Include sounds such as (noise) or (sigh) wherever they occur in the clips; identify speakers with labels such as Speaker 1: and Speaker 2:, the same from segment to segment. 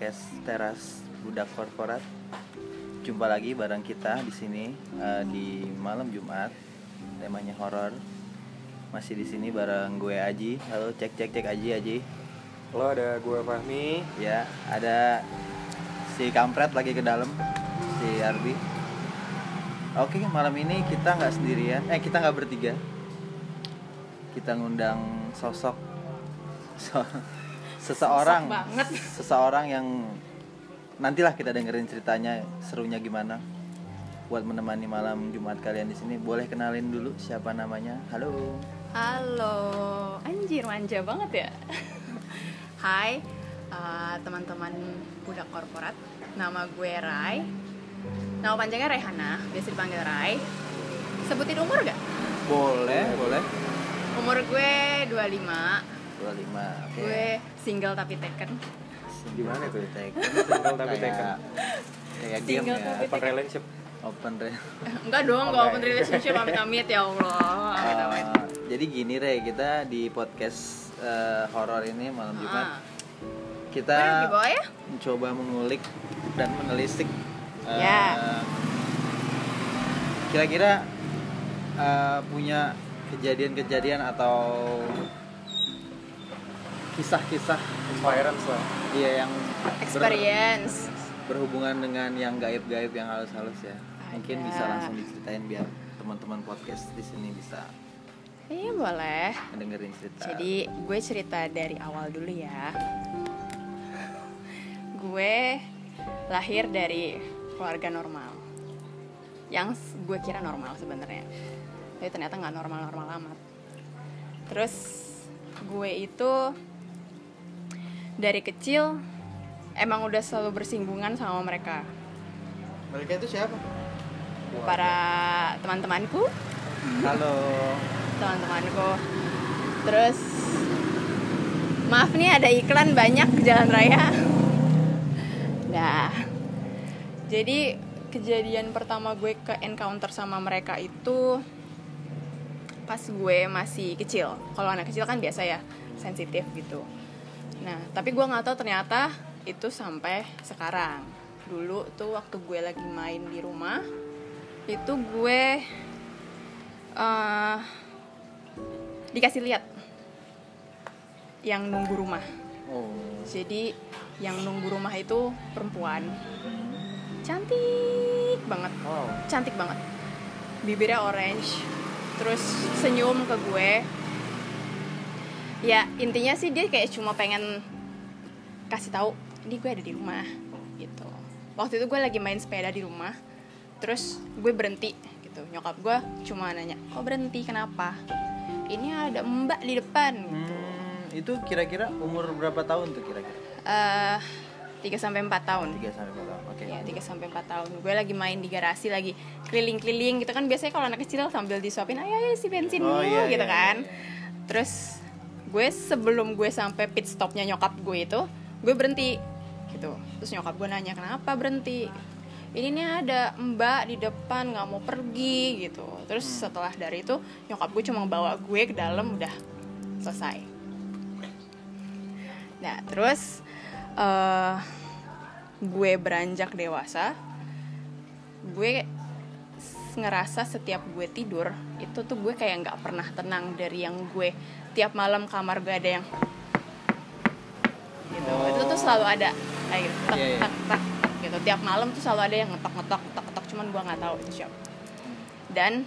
Speaker 1: podcast Teras Budak Korporat. Jumpa lagi bareng kita di sini eh, di malam Jumat. Temanya horor. Masih di sini bareng gue Aji. Halo, cek cek cek Aji Aji.
Speaker 2: Lo ada gue Fahmi
Speaker 1: Ya, ada si kampret lagi ke dalam, si Arbi. Oke, malam ini kita nggak sendirian. Eh, kita nggak bertiga. Kita ngundang sosok (laughs) so- seseorang, seseorang yang nantilah kita dengerin ceritanya serunya gimana. Buat menemani malam Jumat kalian di sini, boleh kenalin dulu siapa namanya? Halo.
Speaker 3: Halo, anjir manja banget ya. Hai, uh, teman-teman budak korporat. Nama gue Rai. Nama panjangnya Rehana, biasa dipanggil Rai. Sebutin umur gak?
Speaker 1: Boleh, boleh.
Speaker 3: Umur gue 25.
Speaker 1: 25. Oke.
Speaker 3: Gue single tapi taken.
Speaker 2: Gimana tuh?
Speaker 1: Taken.
Speaker 2: Single tapi (laughs) taken.
Speaker 1: Kayak game ya.
Speaker 3: tapi
Speaker 2: Open relationship
Speaker 1: Open re. (laughs)
Speaker 3: Enggak dong, enggak
Speaker 2: Oke.
Speaker 3: open relationship amit-amit ya Allah. (laughs) Amit-amit.
Speaker 1: Uh, jadi gini re, kita di podcast uh, horor ini malam Jumat
Speaker 3: Ah.
Speaker 1: kita
Speaker 3: bawah ya?
Speaker 1: mencoba mengulik dan menelisik uh,
Speaker 3: Ya.
Speaker 1: kira-kira uh, punya kejadian-kejadian atau kisah-kisah
Speaker 2: Inspirance lah
Speaker 1: iya yang ber-
Speaker 3: Experience.
Speaker 1: berhubungan dengan yang gaib-gaib yang halus-halus ya mungkin
Speaker 3: Ada.
Speaker 1: bisa langsung diceritain biar teman-teman podcast di sini bisa
Speaker 3: Iya boleh.
Speaker 1: dengerin cerita
Speaker 3: Jadi gue cerita dari awal dulu ya. Gue lahir dari keluarga normal. Yang gue kira normal sebenarnya. Tapi ternyata nggak normal-normal amat. Terus gue itu dari kecil emang udah selalu bersinggungan sama mereka.
Speaker 1: mereka itu siapa?
Speaker 3: Para teman-temanku.
Speaker 1: Halo.
Speaker 3: Teman-temanku. Terus maaf nih ada iklan banyak ke jalan raya. Nah jadi kejadian pertama gue ke encounter sama mereka itu pas gue masih kecil. Kalau anak kecil kan biasa ya sensitif gitu nah tapi gue nggak tahu ternyata itu sampai sekarang dulu tuh waktu gue lagi main di rumah itu gue eh dikasih lihat yang nunggu rumah.
Speaker 1: oh
Speaker 3: Jadi yang nunggu rumah itu perempuan. Cantik banget,
Speaker 2: Wow
Speaker 3: cantik banget. Bibirnya orange, terus senyum ke gue. Ya intinya sih dia kayak cuma pengen kasih tahu ini gue ada di rumah gitu. Waktu itu gue lagi main sepeda di rumah, terus gue berhenti gitu. Nyokap gue cuma nanya, kok berhenti kenapa? Ini ada mbak di depan gitu.
Speaker 1: Hmm, itu kira-kira umur berapa tahun tuh kira-kira?
Speaker 3: Eh, 3 sampai 4 tahun.
Speaker 1: 3 sampai 4 tahun. Oke.
Speaker 3: Ya, 3 sampai 4 tahun. Gue lagi main di garasi lagi keliling-keliling gitu kan biasanya kalau anak kecil sambil disuapin, "Ayo ayo si bensin
Speaker 1: Oh,
Speaker 3: dulu,"
Speaker 1: iya,
Speaker 3: gitu
Speaker 1: iya,
Speaker 3: kan.
Speaker 1: iya, iya.
Speaker 3: Terus gue sebelum gue sampai pit stopnya nyokap gue itu, gue berhenti gitu. Terus nyokap gue nanya, "Kenapa berhenti?" Ini nih ada mbak di depan nggak mau pergi gitu. Terus
Speaker 1: Hmm.
Speaker 3: setelah dari itu nyokap gue cuma bawa gue ke dalam udah selesai. Nah terus eh gue beranjak dewasa, gue ngerasa setiap gue tidur itu tuh gue kayak nggak pernah tenang dari yang gue tiap malam kamar gue ada yang gitu.
Speaker 1: Oh.
Speaker 3: itu tuh selalu ada. Kayak gitu tak
Speaker 1: Iya, iya.
Speaker 3: tak tak tak gitu. Tiap malam tuh selalu ada yang ngetok ngetok ngetok ngetok. Cuman gue nggak tahu itu siapa dan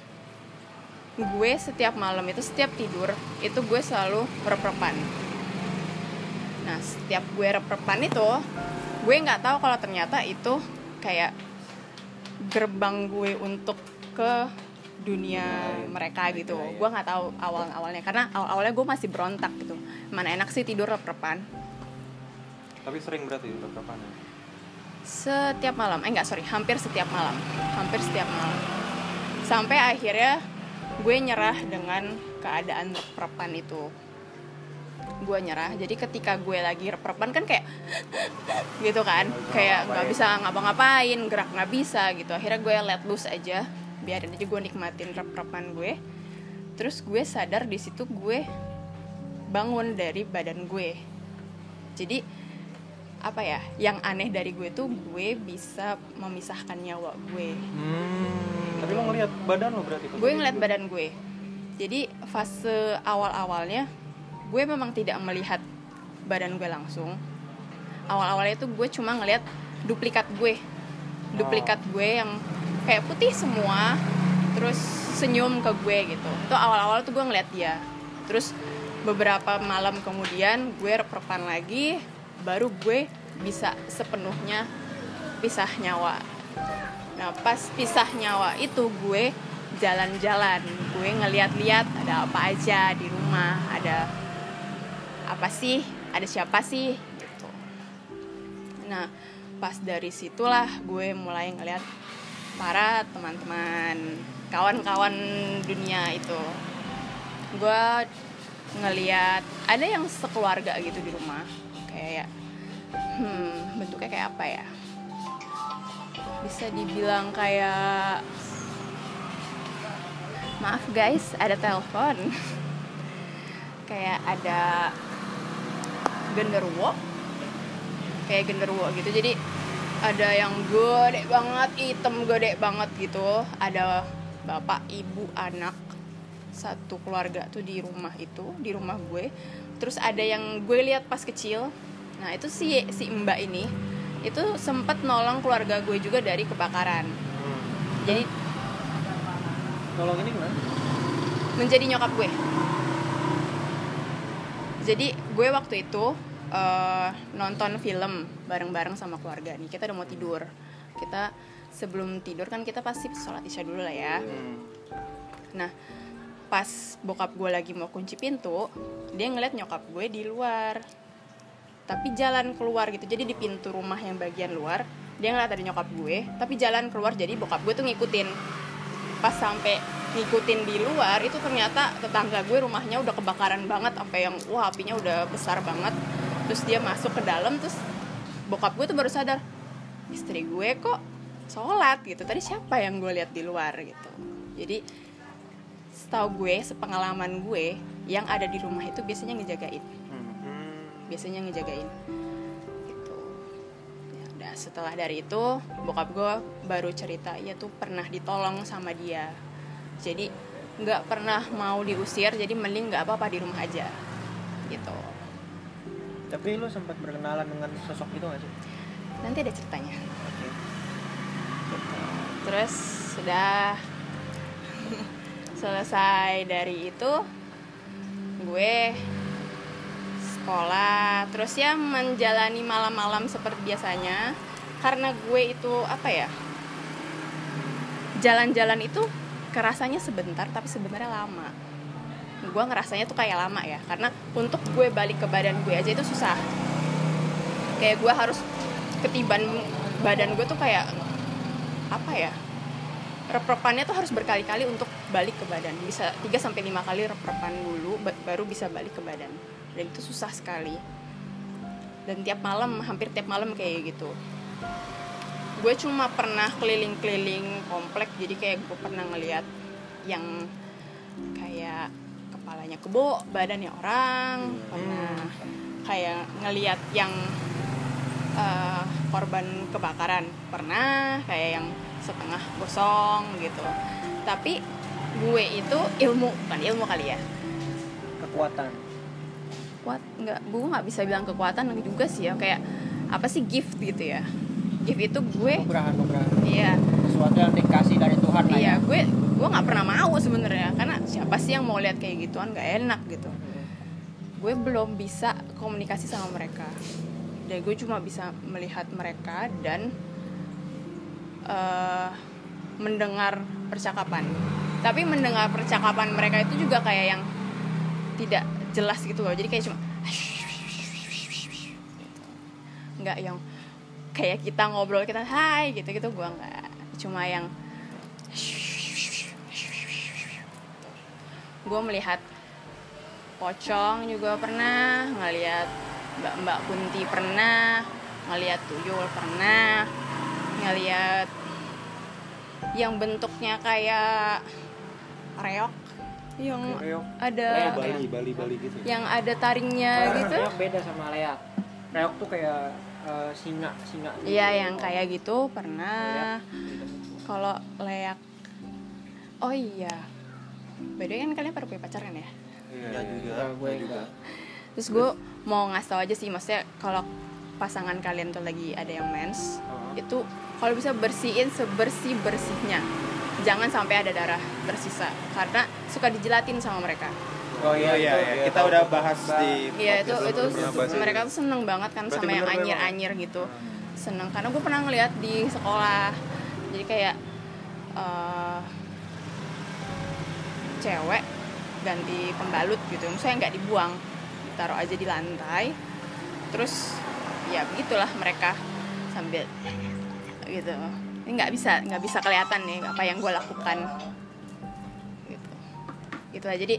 Speaker 3: gue setiap malam itu setiap tidur itu gue selalu rep-repan. Nah setiap gue rep-repan itu gue nggak tahu kalau ternyata itu kayak gerbang gue untuk ke dunia mereka gitu.
Speaker 1: Mereka, ya.
Speaker 3: gue nggak tahu awal awalnya. Karena awal awalnya gue masih berontak gitu. Mana enak sih tidur rep-repan.
Speaker 2: Tapi sering berarti kapan ya?
Speaker 3: setiap malam. Eh enggak sorry. Hampir setiap malam. Hampir setiap malam. Sampai akhirnya gue nyerah dengan keadaan rep-repan itu. Gue nyerah. Jadi ketika gue lagi rep-repan kan kayak (laughs) gitu kan. Kayak nggak bisa ngapa-ngapain gerak nggak bisa gitu. Akhirnya gue let loose aja biarin aja gue nikmatin rep-repan gue. Terus gue sadar di situ gue bangun dari badan gue. Jadi apa ya yang aneh dari gue tuh gue bisa memisahkan nyawa gue.
Speaker 2: Tapi lo ngeliat badan lo berarti
Speaker 3: gue
Speaker 2: lagi
Speaker 3: ngeliat
Speaker 2: tidur?
Speaker 3: badan gue. Jadi fase awal-awalnya gue memang tidak melihat badan gue langsung. Awal-awalnya tuh gue cuma ngeliat duplikat gue. Duplikat gue yang kayak putih semua terus senyum ke gue gitu. Itu awal-awal tuh gue ngeliat dia. Terus beberapa malam kemudian gue rep-repan lagi baru gue bisa sepenuhnya pisah nyawa. Nah pas pisah nyawa itu gue jalan-jalan, gue ngeliat-liat ada apa aja di rumah, ada apa sih, ada siapa sih gitu. Nah pas dari situlah gue mulai ngeliat para teman-teman, kawan-kawan dunia itu. Gue ngeliat ada yang sekeluarga gitu di rumah, kayak hmm bentuknya kayak apa ya? bisa dibilang kayak maaf guys ada telepon (laughs) kayak ada genderuwo kayak genderuwo gitu jadi ada yang gede banget hitam gede banget gitu. Ada bapak ibu anak. Satu keluarga tuh di rumah itu di rumah gue. Terus ada yang gue lihat pas kecil. Nah itu si si mbak ini itu sempet nolong keluarga gue juga dari kebakaran.
Speaker 2: Hmm.
Speaker 3: jadi
Speaker 2: Tolong ini gimana?
Speaker 3: menjadi nyokap gue. Jadi gue waktu itu eh, nonton film bareng-bareng sama keluarga nih. Kita udah mau tidur. Kita sebelum tidur kan kita pasti sholat isya dulu lah ya.
Speaker 2: Hmm.
Speaker 3: nah pas bokap gue lagi mau kunci pintu dia ngeliat nyokap gue di luar. Tapi jalan keluar gitu. Jadi di pintu rumah yang bagian luar dia ngeliat ada nyokap gue. Tapi jalan keluar jadi bokap gue tuh ngikutin. Pas sampai ngikutin di luar itu ternyata tetangga gue rumahnya udah kebakaran banget. Sampai yang wah apinya udah besar banget terus dia masuk ke dalam terus bokap gue tuh baru sadar istri gue kok sholat gitu. Tadi siapa yang gue lihat di luar gitu. Jadi setahu gue sepengalaman gue yang ada di rumah itu biasanya ngejagain.
Speaker 2: Hmm.
Speaker 3: biasanya ngejagain. Gitu. Ya udah setelah dari itu bokap gue baru cerita ya tuh pernah ditolong sama dia. Jadi nggak pernah mau diusir jadi mending nggak apa-apa di rumah aja. Gitu
Speaker 4: Tapi lu sempat berkenalan dengan sosok itu gak sih?
Speaker 3: nanti ada ceritanya gitu. terus sudah selesai dari itu gue sekolah terus ya menjalani malam-malam seperti biasanya karena gue itu apa ya jalan-jalan itu kerasanya sebentar tapi sebenarnya lama gue ngerasanya tuh kayak lama ya karena untuk gue balik ke badan gue aja itu susah. Kayak gue harus ketiban badan gue tuh kayak apa ya rep-repannya tuh harus berkali-kali untuk balik ke badan. Bisa 3 sampai lima kali rep-repan dulu ba- baru bisa balik ke badan. Dan itu susah sekali. Dan tiap malam hampir tiap malam kayak gitu. Gue cuma pernah keliling-keliling komplek jadi kayak gue pernah ngeliat yang kayak kepalanya kebo badannya orang pernah kayak ngeliat yang eh, korban kebakaran pernah kayak yang setengah gosong gitu. Tapi gue itu ilmu bukan ilmu kali ya.
Speaker 4: Kekuatan.
Speaker 3: kuat nggak gue nggak bisa bilang kekuatan juga sih ya kayak apa sih gift gitu ya gift itu gue iya.
Speaker 4: Sesuatu yang dikasih dari Tuhan lah
Speaker 3: iya
Speaker 4: ya.
Speaker 3: gue gue nggak pernah mau sebenarnya. Karena siapa sih yang mau lihat kayak gituan? Nggak enak gitu. Gue belum bisa komunikasi sama mereka. Dan gue cuma bisa melihat mereka dan eh, mendengar percakapan. Tapi mendengar percakapan mereka itu juga kayak yang tidak jelas gitu loh. Jadi kayak cuma nggak yang kayak kita ngobrol kita hai gitu gitu gue nggak cuma yang gue melihat pocong juga pernah ngelihat mbak mbak kunti pernah ngelihat tuyul pernah ngelihat yang bentuknya kayak reok yang
Speaker 2: Reok.
Speaker 3: ada
Speaker 2: Kayak Bali, Bali, Bali gitu. ya?
Speaker 3: yang ada taringnya
Speaker 4: Karena
Speaker 3: gitu
Speaker 4: Reok beda sama leak. Reok tuh kayak eh, singa singa
Speaker 3: Iya yang kayak gitu pernah. Kalau leak, oh iya. Beda kan kalian pada punya pacar kan ya?
Speaker 1: ya juga
Speaker 4: Enggak, gue
Speaker 1: ya juga.
Speaker 3: Terus gue mau ngasih tau aja sih, maksudnya kalau pasangan kalian tuh lagi ada yang mens,
Speaker 4: Oh.
Speaker 3: itu kalau bisa bersihin sebersih bersihnya. Jangan sampai ada darah tersisa, karena suka dijelatin sama mereka.
Speaker 4: Oh iya,
Speaker 1: Oh, iya,
Speaker 4: itu.
Speaker 1: iya. kita udah bahas di
Speaker 3: Iya itu itu mereka tuh seneng banget kan
Speaker 2: Berarti
Speaker 3: sama yang anyir-anyir gitu. Seneng karena gue pernah ngeliat di sekolah. Jadi kayak eh, cewek ganti pembalut gitu, misalnya nggak dibuang, taruh aja di lantai. Terus ya begitulah mereka sambil gitu. Ini nggak bisa nggak bisa kelihatan nih apa yang gue lakukan. Gitu. Gitu aja. Jadi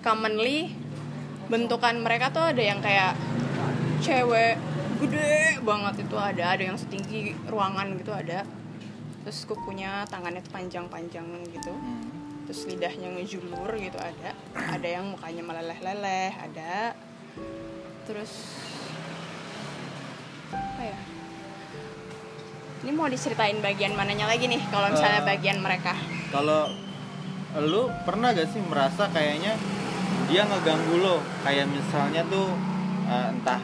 Speaker 3: commonly bentukan mereka tuh ada yang kayak cewek gede banget itu ada ada yang setinggi ruangan gitu ada terus kukunya tangannya tuh panjang-panjang gitu
Speaker 1: Hmm.
Speaker 3: terus lidahnya ngejulur gitu ada ada yang mukanya meleleh-leleh ada terus apa ya ini mau diceritain bagian mananya lagi nih kalau misalnya
Speaker 1: Eh.
Speaker 3: bagian mereka
Speaker 1: kalau lu pernah gak sih merasa kayaknya dia ngeganggu lo kayak misalnya tuh eh, entah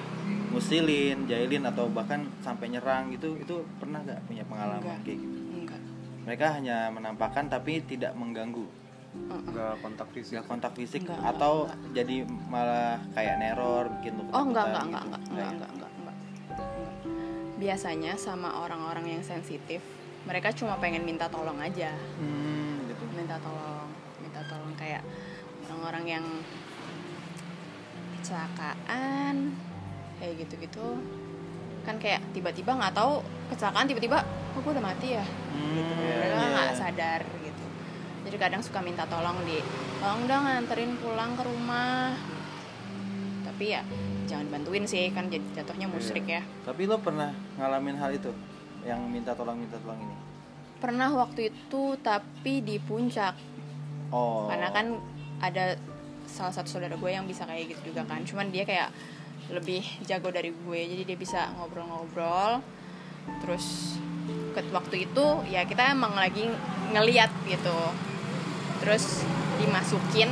Speaker 1: musilin, jahilin atau bahkan sampai nyerang gitu itu pernah gak punya pengalaman
Speaker 3: Enggak.
Speaker 1: kayak gitu
Speaker 3: enggak
Speaker 1: mereka hanya menampakkan tapi tidak mengganggu.
Speaker 2: Enggak kontak fisik.
Speaker 1: nggak kontak fisik
Speaker 3: Enggak,
Speaker 1: atau
Speaker 3: enggak,
Speaker 1: jadi malah kayak neror bikin lu
Speaker 3: Oh enggak enggak enggak
Speaker 1: gitu.
Speaker 3: enggak enggak
Speaker 1: ya?
Speaker 3: enggak enggak enggak. Biasanya sama orang-orang yang sensitif, mereka cuma pengen minta tolong aja.
Speaker 1: Hmm, gitu.
Speaker 3: Minta tolong, minta tolong kayak orang-orang yang kecelakaan kayak gitu-gitu kan kayak tiba-tiba nggak tahu kecelakaan tiba-tiba oh gue udah mati ya gitu.
Speaker 1: Hmm,
Speaker 3: mereka
Speaker 1: iya.
Speaker 3: nggak sadar gitu jadi kadang suka minta tolong di tolong dong nganterin pulang ke rumah tapi ya jangan bantuin sih kan jadi jatuhnya musrik ya
Speaker 1: Tapi lo pernah ngalamin hal itu yang minta tolong minta tolong ini?
Speaker 3: pernah waktu itu tapi di puncak
Speaker 1: Oh.
Speaker 3: karena kan ada salah satu saudara gue yang bisa kayak gitu juga kan. Cuman dia kayak lebih jago dari gue jadi dia bisa ngobrol-ngobrol. Terus ke waktu itu ya kita emang lagi ngeliat gitu. Terus dimasukin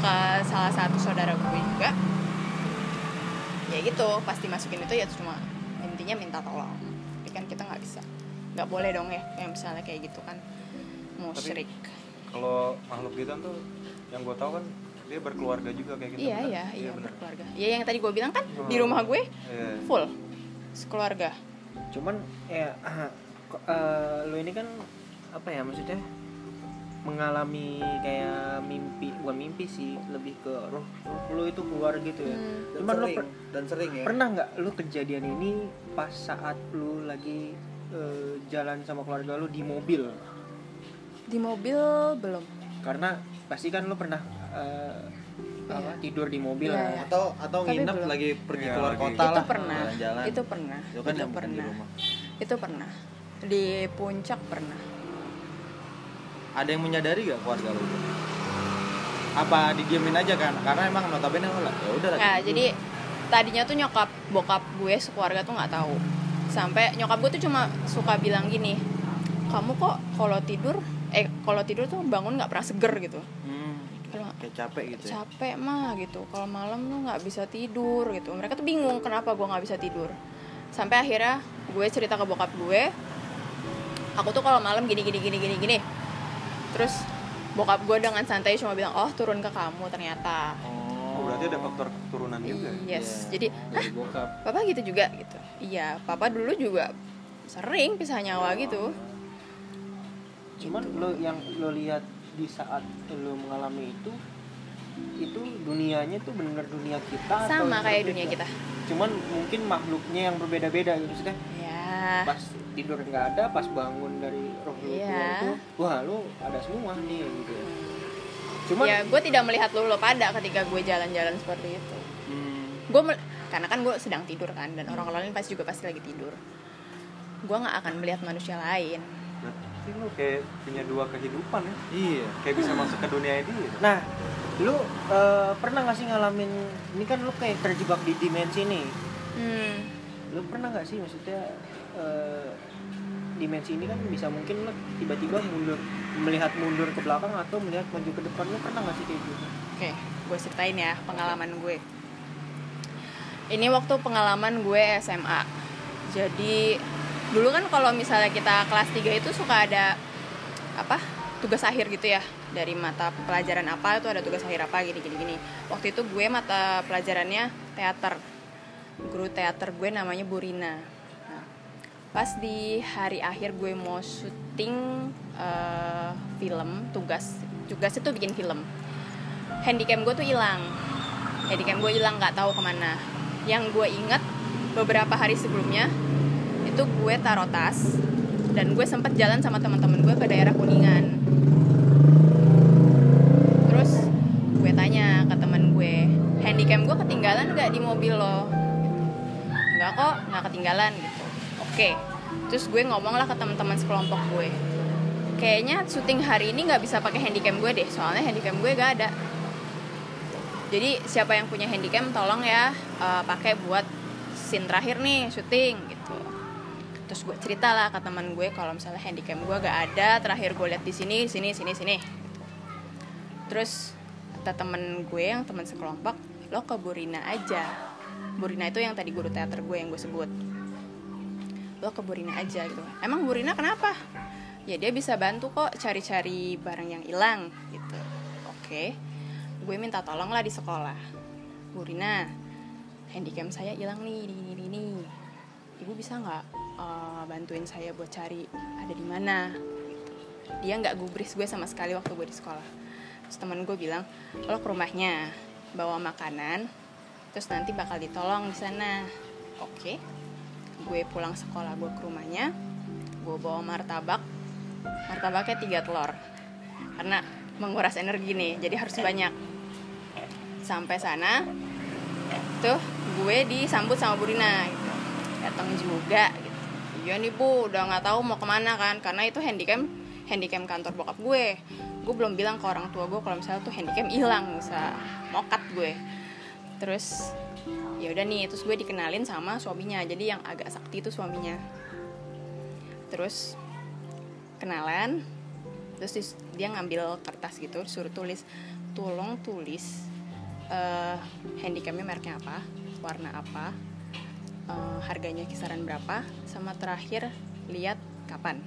Speaker 3: ke salah satu saudara gue juga. Ya gitu pas dimasukin itu ya cuma intinya minta tolong. Tapi kan kita nggak bisa. Nggak boleh dong ya yang misalnya kayak gitu kan. Musyrik.
Speaker 2: Kalau makhluk gitu tuh yang gue tahu kan dia berkeluarga juga kayak gitu.
Speaker 3: iya
Speaker 2: bener?
Speaker 3: iya iya
Speaker 2: bener.
Speaker 3: berkeluarga iya yang tadi gue bilang kan di
Speaker 2: Oh.
Speaker 3: rumah gue
Speaker 2: Iya.
Speaker 3: full sekeluarga
Speaker 4: cuman ya (clears throat) kok, eh, lu ini kan apa ya maksudnya mengalami kayak mimpi bukan mimpi sih lebih ke roh, roh lu itu keluar gitu ya
Speaker 3: Hmm.
Speaker 1: dan
Speaker 4: cuman lu
Speaker 1: sering,
Speaker 4: per-
Speaker 1: dan sering ya.
Speaker 4: pernah nggak lu kejadian ini pas saat lu lagi eh, jalan sama keluarga lu di mobil
Speaker 3: di mobil belum
Speaker 4: karena pasti kan lu pernah eh, apa,
Speaker 3: Iya.
Speaker 4: tidur di mobil
Speaker 3: Iya,
Speaker 4: ya.
Speaker 3: iya.
Speaker 1: Atau atau
Speaker 3: Tapi
Speaker 1: nginep
Speaker 3: belum.
Speaker 1: lagi pergi
Speaker 2: Iya,
Speaker 1: keluar
Speaker 2: lagi.
Speaker 1: kota
Speaker 3: itu
Speaker 1: lah.
Speaker 3: pernah
Speaker 1: jalan-jalan.
Speaker 3: itu pernah
Speaker 1: Itu kan
Speaker 3: itu pernah
Speaker 1: rumah.
Speaker 3: itu pernah di puncak pernah
Speaker 1: Ada yang menyadari gak keluarga lu? Apa didiemin aja kan? Karena emang notabene lo lah. Ya udah.
Speaker 3: Nah, jadi tadinya tuh nyokap bokap gue sekeluarga tuh nggak tahu. Sampai nyokap gue tuh cuma suka bilang gini, kamu kok kalau tidur, eh kalau tidur tuh bangun nggak pernah seger gitu.
Speaker 1: Hmm,
Speaker 3: Kalau
Speaker 1: kayak capek gitu ya.
Speaker 3: capek mah gitu, kalau malam tuh nggak bisa tidur gitu. Mereka tuh bingung kenapa gue nggak bisa tidur. Sampai akhirnya gue cerita ke bokap gue, aku tuh kalau malam gini gini gini gini gini. Terus bokap gue dengan santai cuma bilang, oh turun ke kamu ternyata.
Speaker 2: Oh, berarti ada faktor keturunan juga. ya?
Speaker 3: Yes,
Speaker 1: Iya,
Speaker 3: jadi
Speaker 1: dari bokap.
Speaker 3: papa gitu juga gitu iya papa dulu juga sering pisah nyawa gitu
Speaker 4: cuman lo yang lo lihat di saat lo mengalami itu itu dunianya tuh bener dunia kita atau
Speaker 3: sama kayak
Speaker 4: berbeda?
Speaker 3: dunia kita.
Speaker 4: Cuman mungkin makhluknya yang berbeda-beda gitu maksudnya
Speaker 3: ya
Speaker 4: pas tidur nggak ada pas bangun dari roh lu keluar tuh wah lu ada semua nih gitu. Cuman
Speaker 3: ya gue tidak melihat lu lo pada ketika gue jalan-jalan seperti itu.
Speaker 1: Hmm,
Speaker 3: gue karena kan gue sedang tidur kan dan orang lain pasti juga pasti lagi tidur. Gue nggak akan melihat manusia lain
Speaker 2: Berarti lu kayak punya dua kehidupan ya.
Speaker 1: iya.
Speaker 2: Kayak bisa masuk ke dunia ini. gitu.
Speaker 4: nah lu eh, pernah nggak sih ngalamin ini kan lu kayak terjebak di dimensi nih
Speaker 3: hmm.
Speaker 4: lu pernah nggak sih maksudnya eh, dimensi ini kan bisa mungkin lu tiba-tiba mundur melihat mundur ke belakang atau melihat maju ke depan lu pernah nggak sih kayak gitu
Speaker 3: Oke, gue ceritain ya pengalaman gue. Ini waktu pengalaman gue SMA. Jadi dulu kan kalau misalnya kita kelas 3 itu suka ada apa? tugas akhir gitu ya. Dari mata pelajaran apa itu ada tugas akhir apa gini gini gini. Waktu itu gue mata pelajarannya teater. Guru teater gue namanya Burina. Nah, pas di hari akhir gue mau syuting eh, film tugas tugas itu bikin film handycam gue tuh hilang handycam gue hilang nggak tahu ke mana yang gue inget beberapa hari sebelumnya itu gue taruh tas dan gue sempet jalan sama teman-teman gue ke daerah kuningan. Terus gue tanya ke teman gue handycam gue ketinggalan nggak di mobil lo? Nggak kok nggak ketinggalan gitu. Oke terus gue ngomong lah ke teman-teman sekelompok gue. Kayaknya syuting hari ini nggak bisa pakai handycam gue deh soalnya handycam gue gak ada. Jadi siapa yang punya handycam tolong ya eh, pakai buat scene terakhir nih syuting gitu terus gue cerita lah ke teman gue kalau misalnya handycam gue gak ada terakhir gue lihat di sini sini sini sini. Terus kata temen gue yang teman sekelompok lo ke Burina aja. Burina itu yang tadi guru teater gue yang gue sebut. Lo ke Burina aja gitu. Emang Burina kenapa? Ya dia bisa bantu kok cari-cari barang yang hilang gitu. Oke gue minta tolong lah di sekolah. Bu Rina handycam saya hilang nih ini ini ibu bisa nggak eh, bantuin saya buat cari ada di mana. Dia nggak gubris gue sama sekali waktu gue di sekolah. Terus temen gue bilang lo ke rumahnya bawa makanan terus nanti bakal ditolong di sana. Oke gue pulang sekolah gue ke rumahnya gue bawa martabak. Martabaknya tiga telur karena menguras energi nih jadi harus banyak. Sampai sana tuh gue disambut sama Bu Rina gitu. datang juga iya nih bu. Udah nggak tahu mau ke mana kan karena itu handycam handycam kantor bokap gue. Gue belum bilang ke orang tua gue kalau misalnya tuh handycam hilang bisa mokat gue. Terus ya udah nih terus gue dikenalin sama suaminya. Jadi yang agak sakti itu suaminya. Terus kenalan terus dia ngambil kertas gitu suruh tulis tolong tulis eh handicapnya mereknya apa warna apa eh, harganya kisaran berapa? Sama terakhir lihat kapan.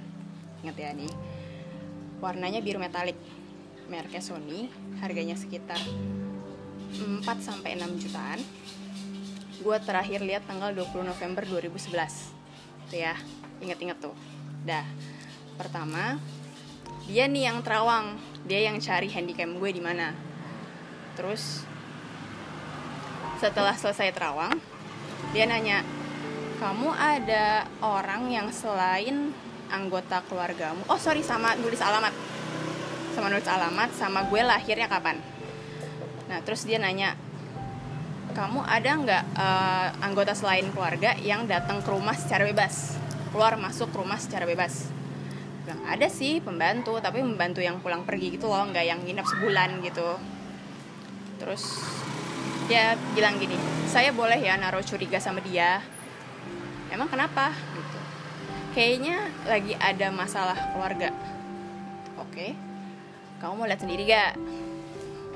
Speaker 3: Ingat ya nih. Warnanya biru metalik. Mereknya Sony. Harganya sekitar 4 sampai 6 jutaan. Gue terakhir lihat tanggal 20 November 2011 tuh ya inget-inget tuh. Dah. Pertama dia nih yang terawang. Dia yang cari handycam gue di mana. Terus setelah selesai terawang dia nanya kamu ada orang yang selain anggota keluargamu? Oh sorry sama nulis alamat. Sama nulis alamat sama gue lahirnya kapan? Nah terus dia nanya kamu ada nggak eh, anggota selain keluarga yang datang ke rumah secara bebas? Keluar masuk rumah secara bebas? Bilang ada sih pembantu tapi pembantu yang pulang pergi gitu loh nggak yang nginep sebulan gitu. Terus dia bilang gini saya boleh ya naruh curiga sama dia. Emang kenapa? Gitu. Kayaknya lagi ada masalah keluarga. Oke kamu mau lihat sendiri gak?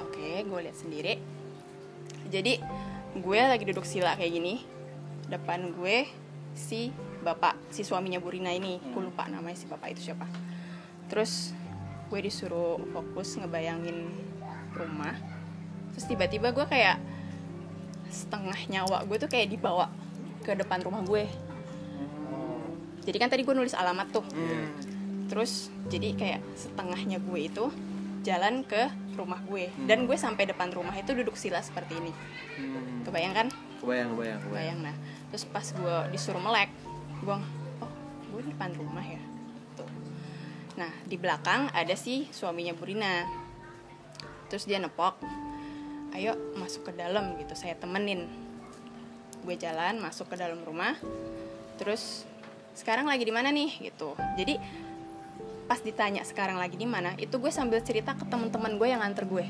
Speaker 3: Oke gue lihat sendiri. Jadi gue lagi duduk sila kayak gini depan gue si bapak si suaminya Burina ini. Gue lupa namanya si bapak itu siapa. Terus gue disuruh fokus ngebayangin rumah. Terus tiba-tiba gue kayak setengah nyawa gue tuh kayak dibawa ke depan rumah gue. Jadi kan tadi gue nulis alamat tuh. Terus jadi kayak setengahnya gue itu jalan ke rumah gue. Dan gue sampai depan rumah itu duduk sila seperti ini.
Speaker 1: Hmm.
Speaker 3: kebayang kan?
Speaker 1: Kebayang, kebayang, kebayang.
Speaker 3: bayang nah. Terus pas gue disuruh melek gue oh gue di depan rumah ya? Tuh. Nah di belakang ada si suaminya Burina. Terus dia nepok ayo masuk ke dalam gitu. Saya temenin. Gue jalan masuk ke dalam rumah. Terus sekarang lagi di mana nih? Gitu. Jadi pas ditanya sekarang lagi di mana? itu gue sambil cerita ke teman-teman gue yang nganter gue.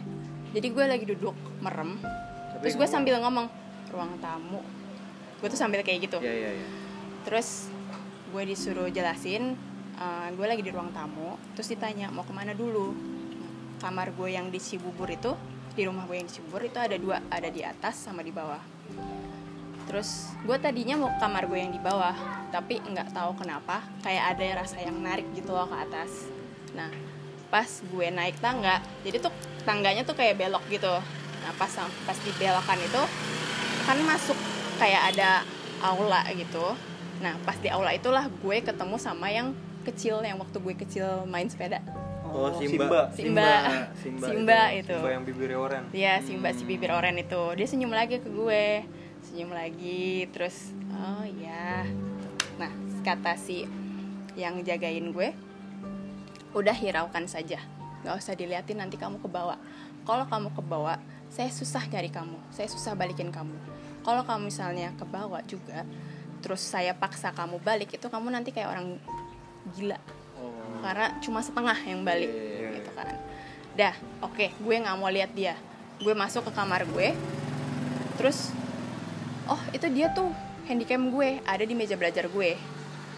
Speaker 3: Jadi gue lagi duduk merem.
Speaker 1: Tapi
Speaker 3: terus gue
Speaker 1: ngomong.
Speaker 3: sambil ngomong ruang tamu. Gue tuh sambil kayak gitu.
Speaker 1: Iya iya iya.
Speaker 3: terus gue disuruh jelasin gue lagi di ruang tamu. Terus ditanya mau ke mana dulu? Kamar gue yang di Cibubur itu di rumah gue yang di Cibubur itu ada dua ada di atas sama di bawah. Terus gue tadinya mau kamar gue yang di bawah tapi nggak tahu kenapa kayak ada rasa yang narik gitu loh ke atas. Nah pas gue naik tangga jadi tuh tangganya tuh kayak belok gitu. Nah pas pas di belokan itu kan masuk kayak ada aula gitu. Nah pas di aula itulah gue ketemu sama yang kecil yang waktu gue kecil main sepeda
Speaker 1: Oh, Simba.
Speaker 3: Simba
Speaker 1: Simba,
Speaker 3: Simba itu
Speaker 2: Simba yang bibirnya oren
Speaker 3: Iya, Simba si bibir oren itu. Dia senyum lagi ke gue. Senyum lagi terus oh iya. Nah, kata si yang jagain gue udah hiraukan saja. Gak usah diliatin nanti kamu ke bawah. Kalau kamu ke bawah, saya susah nyari kamu. Saya susah balikin kamu. Kalau kamu misalnya ke bawah juga, terus saya paksa kamu balik, itu kamu nanti kayak orang gila
Speaker 1: Oh.
Speaker 3: karena cuma setengah yang balik
Speaker 1: Iya, iya,
Speaker 3: gitu kan. Dah oke gue nggak mau lihat dia. Gue masuk ke kamar gue terus oh itu dia tuh handycam gue ada di meja belajar gue.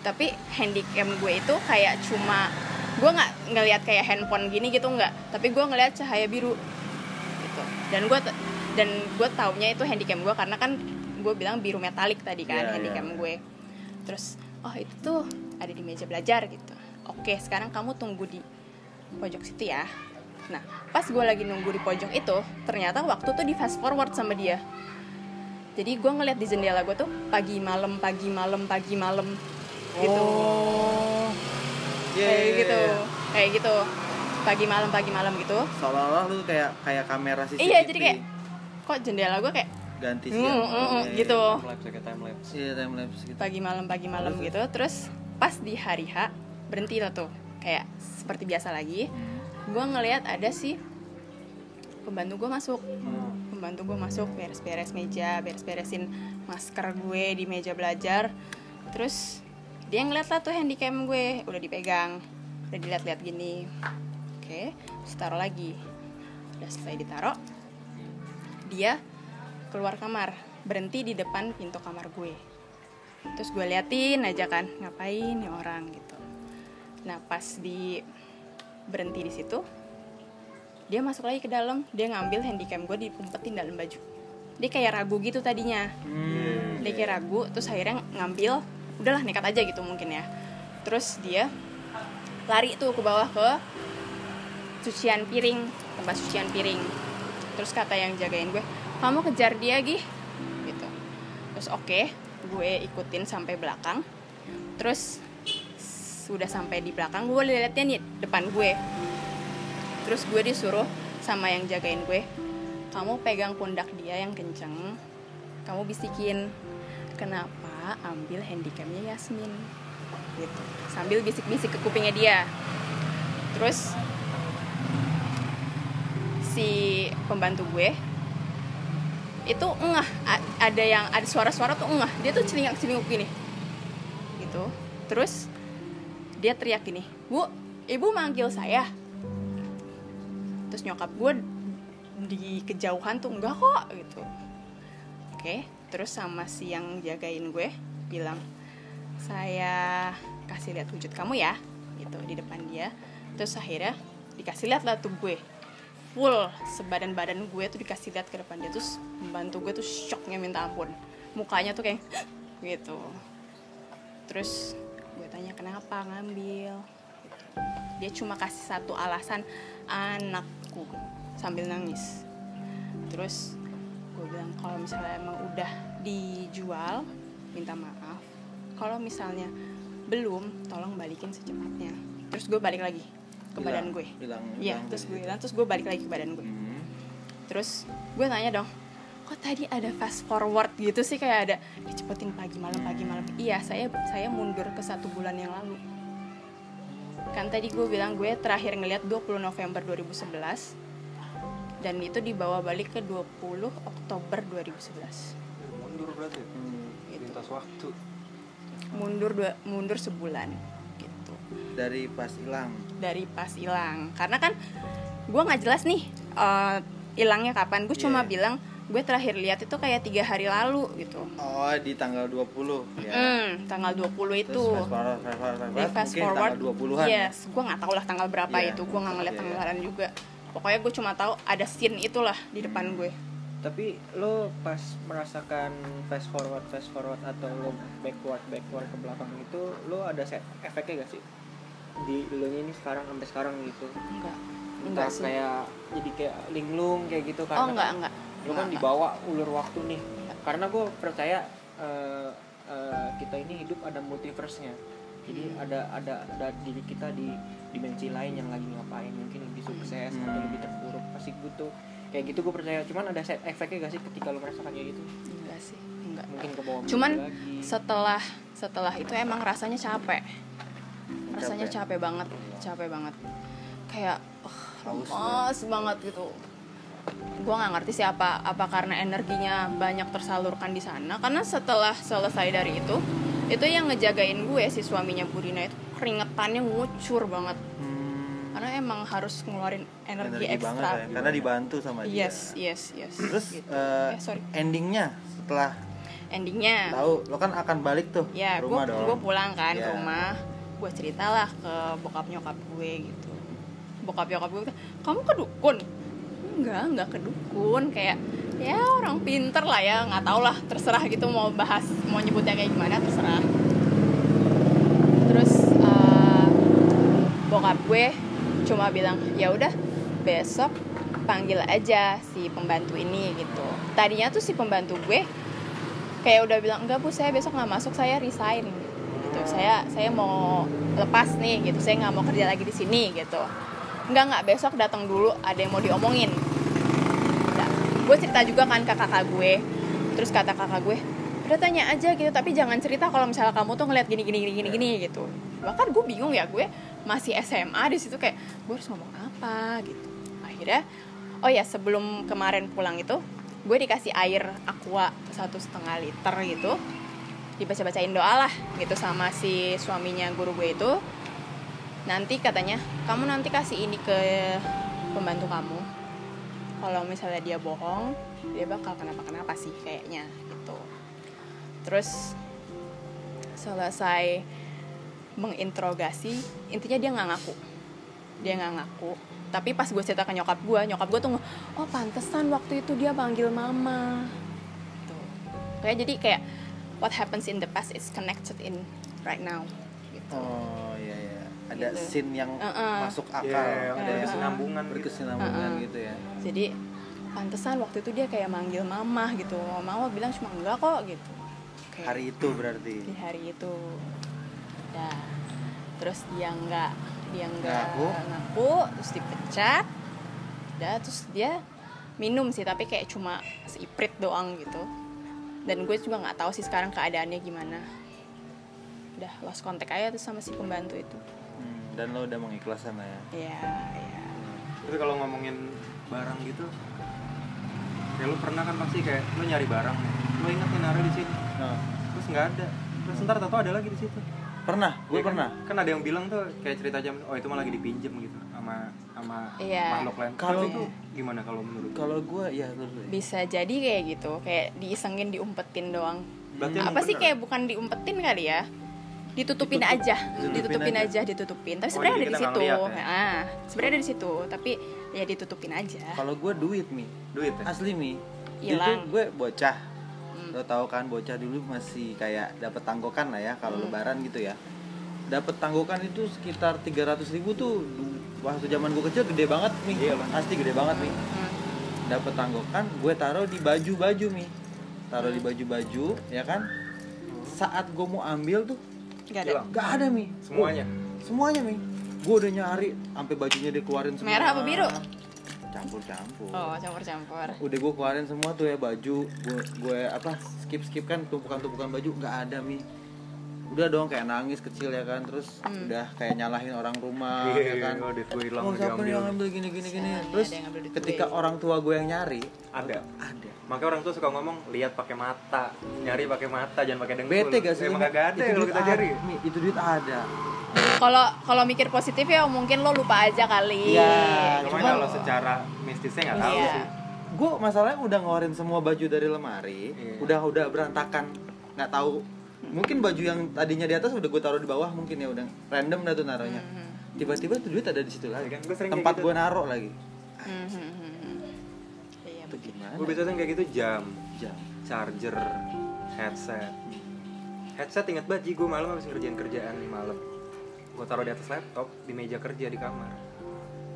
Speaker 3: Tapi handycam gue itu kayak cuma gue nggak ngelihat kayak handphone gini gitu nggak. Tapi gue ngelihat cahaya biru gitu. Dan gue dan gue taunya itu handycam gue karena kan gue bilang biru metalik tadi kan
Speaker 1: Iya,
Speaker 3: handycam
Speaker 1: iya.
Speaker 3: gue. Terus oh itu tuh ada di meja belajar gitu oke sekarang kamu tunggu di pojok situ ya nah pas gue lagi nunggu di pojok itu ternyata waktu tuh di fast forward sama dia jadi gue ngeliat di jendela gue tuh pagi malam pagi malam pagi malam gitu
Speaker 1: Oh. Iya,
Speaker 3: kayak
Speaker 1: iya,
Speaker 3: gitu
Speaker 1: iya.
Speaker 3: kayak gitu pagi malam pagi malam gitu
Speaker 1: Seolah-olah lu kayak kayak kamera CCTV.
Speaker 3: iya jadi kayak kok jendela gue kayak
Speaker 1: ganti
Speaker 3: mm,
Speaker 1: siang.
Speaker 3: mm, mm,
Speaker 1: Iya, iya.
Speaker 3: gitu
Speaker 2: time lapse ya kayak time lapse
Speaker 1: Iya, time lapse gitu.
Speaker 3: pagi malam pagi malam gitu terus pas di hari H berhenti lah tuh. Kayak seperti biasa lagi
Speaker 1: Hmm.
Speaker 3: gue ngelihat ada sih pembantu gue masuk.
Speaker 2: Hmm.
Speaker 3: pembantu gue masuk beres-beres meja beres-beresin masker gue di meja belajar. Terus dia ngeliat lah tuh handycam gue udah dipegang udah dilihat-lihat gini. Oke terus taruh lagi. Udah selesai ditaruh dia keluar kamar berhenti di depan pintu kamar gue. Terus gue liatin aja kan ngapain nih orang gitu nah pas di berhenti di situ dia masuk lagi ke dalam. Dia ngambil handycam gue diumpetin dalam baju. Dia kayak ragu gitu tadinya.
Speaker 1: Hmm.
Speaker 3: dia kayak ragu terus akhirnya ngambil udahlah nekat aja gitu mungkin ya. Terus dia lari tuh ke bawah ke cucian piring tempat cucian piring. Terus kata yang jagain gue kamu kejar dia gih gitu. Terus oke gue ikutin sampai belakang. Terus sudah sampai di belakang gue liatnya nih depan gue. Terus gue disuruh sama yang jagain gue kamu pegang pundak dia yang kenceng kamu bisikin. Kenapa ambil handicamnya Yasmin? Gitu. Sambil bisik-bisik ke kupingnya dia. Terus si pembantu gue itu engah A- ada yang ada suara-suara tuh engah dia tuh celingak celinguk gini. Gitu. Terus dia teriak gini bu ibu manggil saya. Terus nyokap gue di kejauhan tuh enggak kok gitu. Oke terus sama si yang jagain gue bilang saya kasih lihat wujud kamu ya gitu di depan dia. Terus akhirnya dikasih lihat lah tuh gue. Full sebadan badan gue tuh dikasih lihat ke depan dia terus membantu gue tuh shocknya minta ampun. Mukanya tuh kayak (gasps) gitu. Terus tanya kenapa ngambil Gitu. dia cuma kasih satu alasan anakku sambil nangis terus gue bilang kalau misalnya emang udah dijual minta maaf kalau misalnya belum tolong balikin secepatnya terus gue balik lagi ke
Speaker 1: Hilang,
Speaker 3: badan gue iya terus
Speaker 1: gitu.
Speaker 3: gue hilang terus gue balik lagi ke badan gue
Speaker 1: Hmm.
Speaker 3: terus gue tanya dong kok tadi ada fast forward gitu sih? Kayak ada dicepetin pagi malam pagi malam. Iya saya saya mundur ke satu bulan yang lalu. Kan tadi gue bilang gue terakhir ngeliat 20 November 2011 dan itu dibawa balik ke 20 Oktober 2011
Speaker 2: mundur berarti?
Speaker 1: Hmm.
Speaker 2: lintas waktu.
Speaker 3: Mundur dua, mundur sebulan gitu.
Speaker 1: Dari pas hilang.
Speaker 3: dari pas hilang. Karena kan gue nggak jelas nih eh, hilangnya kapan. Gue cuma
Speaker 1: Iya.
Speaker 3: bilang gue terakhir lihat itu kayak tiga hari lalu gitu
Speaker 1: Oh, di tanggal 20 ya.
Speaker 3: Hmm, tanggal 20 itu
Speaker 1: Terus fast forward, fast forward, fast forward,
Speaker 3: fast
Speaker 1: mungkin
Speaker 3: forward
Speaker 1: tanggal 20-an.
Speaker 3: yes gue nggak tahu lah tanggal berapa
Speaker 1: Iya.
Speaker 3: itu gue nggak ngeliat
Speaker 1: Iya, iya.
Speaker 3: tanggalan juga pokoknya gue cuma tahu ada scene itulah di depan gue
Speaker 4: tapi lo pas merasakan fast forward fast forward atau lo backward backward ke belakang itu lo ada set efeknya gak sih di lo ini sekarang sampai sekarang gitu
Speaker 3: enggak
Speaker 4: entah
Speaker 3: enggak sih
Speaker 4: kayak jadi kayak linglung kayak gitu
Speaker 3: oh
Speaker 4: karena
Speaker 3: enggak
Speaker 4: kan
Speaker 3: enggak
Speaker 4: lo kan dibawa ulur waktu nih. Karena gue percaya eh, eh, kita ini hidup ada multiverse-nya. Jadi
Speaker 3: Hmm.
Speaker 4: ada ada ada diri kita di dimensi lain yang lagi ngapain. Mungkin lebih sukses atau
Speaker 1: Hmm.
Speaker 4: lebih terpuruk pasti gitu kayak gitu gue percaya. Cuman ada set efeknya gak sih ketika lo merasakan kayak gitu?
Speaker 3: Enggak sih enggak
Speaker 4: mungkin ke bawah
Speaker 3: Cuman
Speaker 4: lagi.
Speaker 3: setelah setelah itu emang rasanya capek. Rasanya
Speaker 1: Capek.
Speaker 3: capek banget capek banget. Kayak uh,
Speaker 1: Haus
Speaker 3: lemas banget gitu gue nggak ngerti sih apa apa karena energinya banyak tersalurkan di sana. Karena setelah selesai dari itu itu yang ngejagain gue si suaminya Burina itu keringetannya ngucur banget.
Speaker 1: Hmm,
Speaker 3: karena emang harus ngeluarin energi,
Speaker 1: energi banget
Speaker 3: ekstra.
Speaker 1: ya. Karena dibantu sama dia.
Speaker 3: yes yes yes
Speaker 1: Terus
Speaker 3: Gitu.
Speaker 1: eh,
Speaker 3: Eh, sorry.
Speaker 1: endingnya setelah
Speaker 3: endingnya.
Speaker 1: Tahu lo kan akan balik tuh
Speaker 3: ya gue gue pulang kan ke
Speaker 1: Ya.
Speaker 3: rumah. Gue ceritalah ke bokap nyokap gue gitu. Bokap nyokap gue kamu ke dukun enggak enggak ke dukun kayak ya orang pinter lah ya. Nggak tau lah terserah gitu mau bahas mau nyebutnya kayak gimana terserah. Terus eh, bokap gue cuma bilang ya udah besok panggil aja si pembantu ini gitu. Tadinya tuh si pembantu gue kayak udah bilang enggak bu saya besok nggak masuk saya resign. Gitu. Saya saya mau lepas nih gitu. Saya nggak mau kerja lagi di sini gitu enggak nggak besok datang dulu ada yang mau diomongin. Nah, gue cerita juga kan ke kakak gue. Terus kata kakak gue udah tanya aja gitu tapi jangan cerita kalau misalnya kamu tuh ngeliat gini gini gini gini gini gitu. Bahkan gue bingung ya gue masih SMA di situ kayak gue harus ngomong apa? gitu. Akhirnya oh ya sebelum kemarin pulang itu gue dikasih air aqua satu setengah liter gitu. Dibaca-bacain doa lah gitu sama si suaminya guru gue itu nanti katanya kamu nanti kasih ini ke pembantu kamu. Kalau misalnya dia bohong dia bakal kenapa-kenapa sih kayaknya gitu. Terus selesai menginterogasi intinya dia nggak ngaku. Dia nggak ngaku. Tapi pas gue cerita ke nyokap gue nyokap gue tuh oh pantesan waktu itu dia panggil mama. Tuh kayak jadi kayak what happens in the past is connected in right now gitu.
Speaker 1: Oh. Ada
Speaker 3: Gitu.
Speaker 1: scene yang
Speaker 3: Uh-uh.
Speaker 1: masuk
Speaker 2: Iya,
Speaker 1: akal.
Speaker 2: yang
Speaker 3: Iya.
Speaker 2: berkesinambungan gitu.
Speaker 1: berkesinambungan
Speaker 3: Uh-uh.
Speaker 1: gitu ya.
Speaker 3: jadi pantesan waktu itu dia kayak manggil mama gitu mama bilang cuma enggak kok gitu Kayak
Speaker 1: Hari itu berarti.
Speaker 3: di hari itu dah terus dia enggak dia enggak
Speaker 1: Ngaku.
Speaker 3: ngaku terus dipecat dah terus dia minum sih tapi kayak cuma seiprit doang gitu dan gue juga nggak tahu sih sekarang keadaannya gimana udah lost contact aja tuh sama si pembantu itu
Speaker 1: dan lo udah mengikhlaskan lah ya.
Speaker 3: ya ya
Speaker 2: Tapi kalau ngomongin barang gitu, ya lu pernah kan pasti kayak lu nyari barang lu inget nih naruh di sini,
Speaker 1: Nah,
Speaker 2: terus nggak ada, terus ntar tato ada lagi di situ.
Speaker 1: pernah, gue
Speaker 2: Iya kan?
Speaker 1: pernah.
Speaker 2: Kan ada yang bilang tuh kayak cerita jam, oh itu mah lagi dipinjem gitu sama sama
Speaker 3: Iya.
Speaker 2: makhluk lain.
Speaker 1: Kalau-
Speaker 2: Kalau itu gimana kalau menurut?
Speaker 1: Kalau gue ya dulu.
Speaker 3: bisa jadi kayak gitu kayak diisengin diumpetin doang
Speaker 2: Berarti
Speaker 3: apa sih
Speaker 2: bener.
Speaker 3: kayak bukan diumpetin kali ya ditutupin
Speaker 1: Ditutup.
Speaker 3: aja
Speaker 1: Ditutupin
Speaker 3: ditutupin
Speaker 1: aja.
Speaker 3: aja ditutupin tapi
Speaker 2: Oh,
Speaker 3: sebenarnya
Speaker 2: jadi
Speaker 3: ada di situ
Speaker 2: ya?
Speaker 3: ah sebenarnya ada di situ tapi ya ditutupin aja
Speaker 1: Kalau gue duit mi,
Speaker 2: Duit ya?
Speaker 1: asli mi.
Speaker 3: Hilang.
Speaker 1: Gue bocah.
Speaker 3: Hmm.
Speaker 1: Lo tau kan bocah dulu masih kayak dapat tanggokan lah ya kalau
Speaker 3: Hmm.
Speaker 1: lebaran gitu ya. Dapat tanggokan itu sekitar 300 ribu tuh waktu zaman gue kecil gede banget mi.
Speaker 2: Iya.
Speaker 1: Asli gede banget mi.
Speaker 3: Hmm.
Speaker 1: Dapat tanggokan, gue taruh di baju-baju mi. Taruh di baju-baju, ya kan? Saat gue mau ambil tuh
Speaker 3: nggak ada.
Speaker 2: Hilang.
Speaker 1: Gak ada mi.
Speaker 2: Semuanya.
Speaker 1: Semuanya mi. Gue udah nyari Sampai bajunya dia keluarin semua.
Speaker 3: Merah apa biru?
Speaker 1: Campur-campur.
Speaker 3: Oh campur-campur.
Speaker 1: Udah gue keluarin semua tuh ya baju. Gue gue apa skip-skip kan tumpukan-tumpukan baju. Gak ada mi Udah dong kayak nangis kecil ya kan Terus
Speaker 3: Hmm.
Speaker 1: udah kayak nyalahin orang rumah
Speaker 2: Iya,
Speaker 1: ya kan
Speaker 2: kalau duit gue hilang
Speaker 1: Oh siapa yang ambil gini gini gini Terus
Speaker 3: ngambil
Speaker 1: ketika
Speaker 3: gue.
Speaker 1: orang tua gue yang nyari
Speaker 2: Ada.
Speaker 1: Ada
Speaker 2: Makanya orang tuh suka ngomong lihat pakai mata, nyari pakai mata, jangan pakai dengkul.
Speaker 1: Bete gak sih?
Speaker 2: Emang kagak ada
Speaker 1: Itu
Speaker 2: kalau
Speaker 1: duit
Speaker 2: kita
Speaker 1: ada,
Speaker 2: cari.
Speaker 1: Itu duit ada
Speaker 3: kalau kalau mikir positif ya mungkin lo lupa aja kali
Speaker 1: Iya,
Speaker 2: Cuma kalau secara mistisnya nggak tahu
Speaker 3: Iya.
Speaker 2: sih.
Speaker 1: gue masalahnya udah ngeluarin semua baju dari lemari
Speaker 2: Iya.
Speaker 1: udah udah berantakan nggak tahu mungkin baju yang tadinya di atas udah gue taruh di bawah mungkin ya udah random dah tuh naruhnya.
Speaker 3: Mhm.
Speaker 1: tiba-tiba tuh duit ada di situ lagi.
Speaker 2: Kan, gua
Speaker 1: tempat
Speaker 2: gitu.
Speaker 1: gue naruh lagi.
Speaker 3: Mhm, mhm, mhm. Iya,
Speaker 1: itu gimana?
Speaker 2: Gue biasanya kayak gitu jam.
Speaker 1: Jam.
Speaker 2: Charger headset. Headset ingat banget gue malam habis ngerjain kerjaan nih malam. Gue taruh di atas laptop di meja kerja di kamar.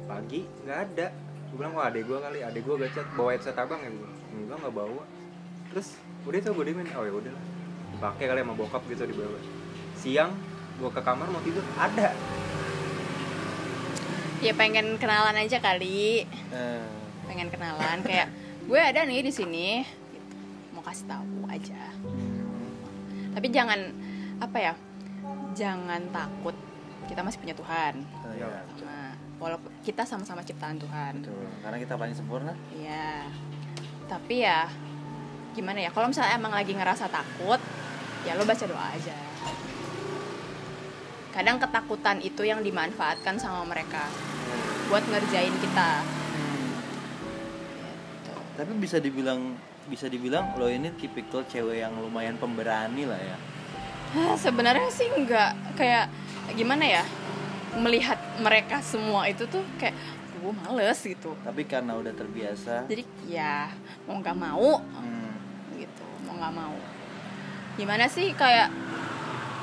Speaker 2: Pagi nggak ada. Gue bilang wah adek gue kali adek gue gacet bawa headset abang ya gue enggak nggak bawa. Terus udah tuh gue diemin. Oh ya udah lah dipakai kali sama bokap gitu di bawah siang gue ke kamar mau tidur ada
Speaker 3: Ya pengen kenalan aja kali.
Speaker 1: Eh,
Speaker 3: Pengen kenalan kayak gue ada nih di sini. Gitu. Mau kasih tahu aja.
Speaker 1: hmm,
Speaker 3: Tapi jangan apa ya? Jangan takut. Kita masih punya Tuhan.
Speaker 1: oh iya,
Speaker 3: Sama walaupun kita sama-sama ciptaan Tuhan.
Speaker 1: betul karena kita paling sempurna
Speaker 3: Iya. Tapi ya gimana ya? Kalau misalnya emang lagi ngerasa takut, ya lo baca doa aja. Kadang ketakutan itu yang dimanfaatkan sama mereka buat ngerjain kita. Gitu.
Speaker 1: tapi bisa dibilang bisa dibilang lo ini tipikal cewek yang lumayan pemberani lah ya
Speaker 3: Hah, sebenarnya sih nggak kayak gimana ya? Melihat mereka semua itu tuh kayak gue males gitu.
Speaker 1: tapi karena udah terbiasa
Speaker 3: Jadi ya mau nggak mau
Speaker 1: hmm,
Speaker 3: gitu mau nggak mau gimana sih kayak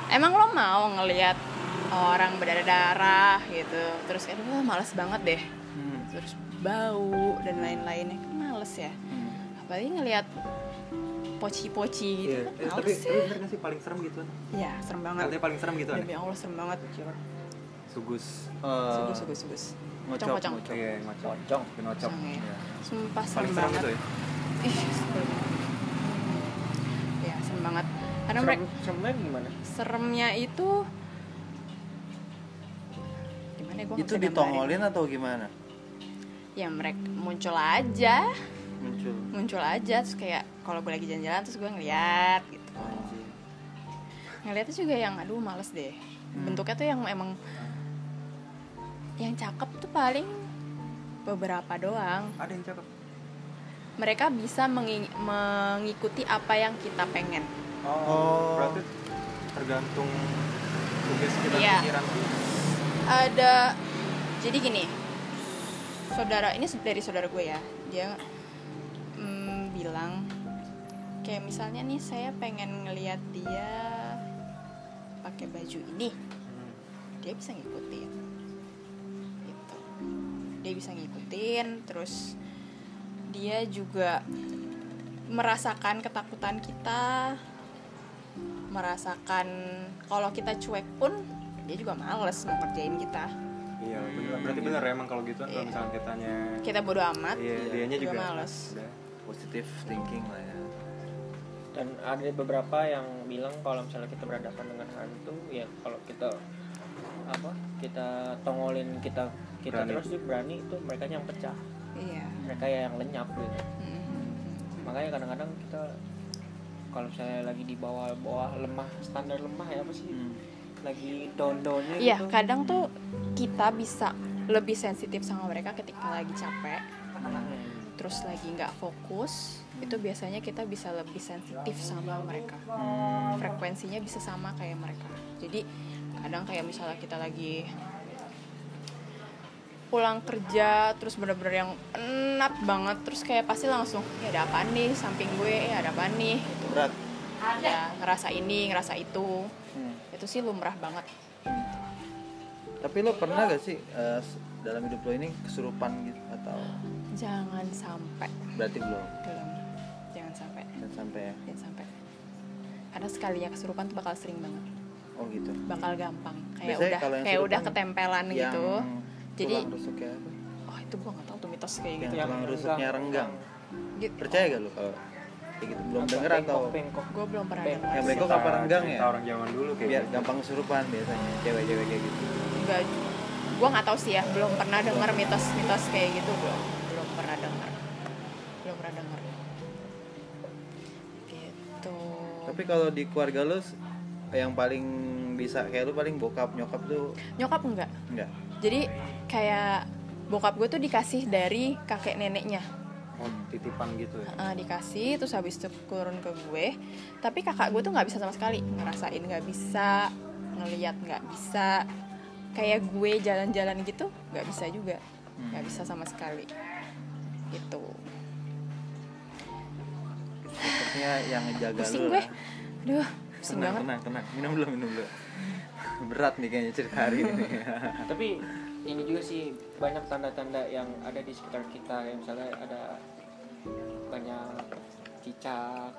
Speaker 3: emang lo mau ngelihat orang berdarah-darah gitu terus kayak wah males banget deh.
Speaker 1: Hmm,
Speaker 3: terus bau dan lain-lainnya kan males ya.
Speaker 1: Hmm.
Speaker 3: apalagi ngelihat poci-poci gitu
Speaker 2: Iya,
Speaker 3: kan
Speaker 2: eh, tapi
Speaker 3: males
Speaker 2: tapi
Speaker 3: ya.
Speaker 2: bener sih paling serem gitu? Kan
Speaker 3: ya serem banget.
Speaker 2: Katanya paling serem gitu kan
Speaker 3: demi allah serem banget
Speaker 2: sugus
Speaker 1: Eh,
Speaker 3: sugus sugus. sugus
Speaker 1: ngocok, ngocok.
Speaker 2: iya ngocok. Ngocok
Speaker 3: ya.
Speaker 2: Ya
Speaker 3: ih sebel banget. ya? Serem. banget karena
Speaker 4: Serem,
Speaker 3: mereka
Speaker 4: seremnya gimana?
Speaker 3: seremnya itu gimana ya, gua nggak
Speaker 1: itu ditongolin atau gimana?
Speaker 3: Ya mereka muncul aja.
Speaker 1: Muncul.
Speaker 3: Muncul aja terus kayak kalau gue lagi jalan-jalan terus gue ngeliat gitu.
Speaker 1: Anjir.
Speaker 3: ngeliatnya juga yang aduh males deh. Bentuknya tuh yang emang yang cakep tuh paling beberapa doang.
Speaker 2: Ada yang cakep.
Speaker 3: Mereka bisa mengi- mengikuti apa yang kita pengen
Speaker 1: Oh.
Speaker 2: berarti tergantung tugas kita
Speaker 3: Iya.
Speaker 2: pikiran
Speaker 3: ada jadi gini saudara ini dari saudara gue ya dia mm, bilang kayak misalnya nih saya pengen ngelihat dia pakai baju ini
Speaker 2: Hmm.
Speaker 3: dia bisa ngikutin gitu dia bisa ngikutin terus dia juga merasakan ketakutan kita merasakan kalau kita cuek pun dia juga males mau kerjain kita
Speaker 2: iya bener berarti bener ya emang kalau gitu kan kalau
Speaker 3: Iya.
Speaker 2: misalnya kitanya
Speaker 3: kita bodo amat
Speaker 2: iya dianya
Speaker 3: juga
Speaker 2: juga
Speaker 3: males.
Speaker 2: udah
Speaker 1: positive thinking lah ya
Speaker 4: Dan ada beberapa yang bilang kalau misalnya kita berhadapan dengan hantu, ya kalau kita apa kita tongolin kita kita
Speaker 2: Berani.
Speaker 4: terus sih berani itu mereka yang pecah,
Speaker 3: iya
Speaker 4: mereka yang lenyap gitu.
Speaker 3: Mhm.
Speaker 4: Makanya kadang-kadang kita kalau misalnya lagi di bawah bawah lemah standar lemah ya apa sih
Speaker 1: Hmm.
Speaker 4: lagi down downnya
Speaker 3: iya
Speaker 4: gitu.
Speaker 3: kadang tuh kita bisa lebih sensitif sama mereka ketika lagi capek
Speaker 4: Hmm.
Speaker 3: terus lagi nggak fokus itu biasanya kita bisa lebih sensitif sama mereka
Speaker 1: Hmm.
Speaker 3: frekuensinya bisa sama kayak mereka jadi kadang kayak misalnya kita lagi pulang kerja terus bener-bener yang penat banget terus kayak pasti langsung ya ada apa nih samping gue ya ada apa nih.
Speaker 1: Berat.
Speaker 3: Ya ngerasa ini ngerasa itu.
Speaker 1: Hmm.
Speaker 3: itu sih lumrah banget.
Speaker 1: Tapi lo pernah gak sih s- dalam hidup lo ini kesurupan gitu atau?
Speaker 3: Jangan sampai.
Speaker 1: Berarti belum.
Speaker 3: Belum. Jangan sampai.
Speaker 1: Dan sampai ya?
Speaker 3: Jangan sampai. Karena sekalinya kesurupan tuh bakal sering banget.
Speaker 1: Oh gitu.
Speaker 3: Bakal gampang. Kayak
Speaker 1: Biasanya
Speaker 3: udah
Speaker 1: yang
Speaker 3: kayak udah ketempelan gitu. Jadi- oh itu gua nggak tahu tuh mitos kayak
Speaker 1: yang
Speaker 3: gitu
Speaker 1: tulang rusuknya renggang.
Speaker 3: Gitu.
Speaker 1: Percaya gak lo kalau gitu. Belum
Speaker 4: Apa,
Speaker 1: denger atau
Speaker 4: bengkok, bengkok.
Speaker 3: gue belum pernah
Speaker 4: Beng-
Speaker 3: dengar
Speaker 1: yang bengkok apa renggang ya?
Speaker 2: orang zaman dulu kayak
Speaker 1: biar
Speaker 2: gitu.
Speaker 1: gampang kesurupan biasanya cewek-cewek kayak gitu.
Speaker 3: Enggak, gue nggak tahu sih ya. Belum pernah dengar mitos-mitos kayak gitu. Belum belum pernah dengar belum pernah dengar gitu.
Speaker 1: Tapi kalau di keluarga s- yang paling bisa kayak lu paling bokap nyokap tuh?
Speaker 3: Nyokap enggak.
Speaker 1: Enggak?
Speaker 3: Jadi kayak bokap gue tuh dikasih dari kakek neneknya
Speaker 2: oh, titipan gitu ya?
Speaker 3: Eh, dikasih terus habis itu turun ke gue. Tapi kakak gue tuh nggak bisa sama sekali ngerasain nggak bisa ngeliat nggak bisa. Kayak gue jalan-jalan gitu nggak bisa juga. Nggak bisa sama sekali. Gitu.
Speaker 1: Sepertinya yang ngejaga
Speaker 3: pusing
Speaker 1: lu
Speaker 3: gue.
Speaker 1: lah.
Speaker 3: aduh pusing
Speaker 1: tenang
Speaker 3: banget.
Speaker 1: tenang tenang minum dulu minum dulu. Berat nih kayaknya cerita hari ini. (laughs)
Speaker 4: Tapi ini juga sih banyak tanda-tanda yang ada di sekitar kita. Yang misalnya ada banyak cicak.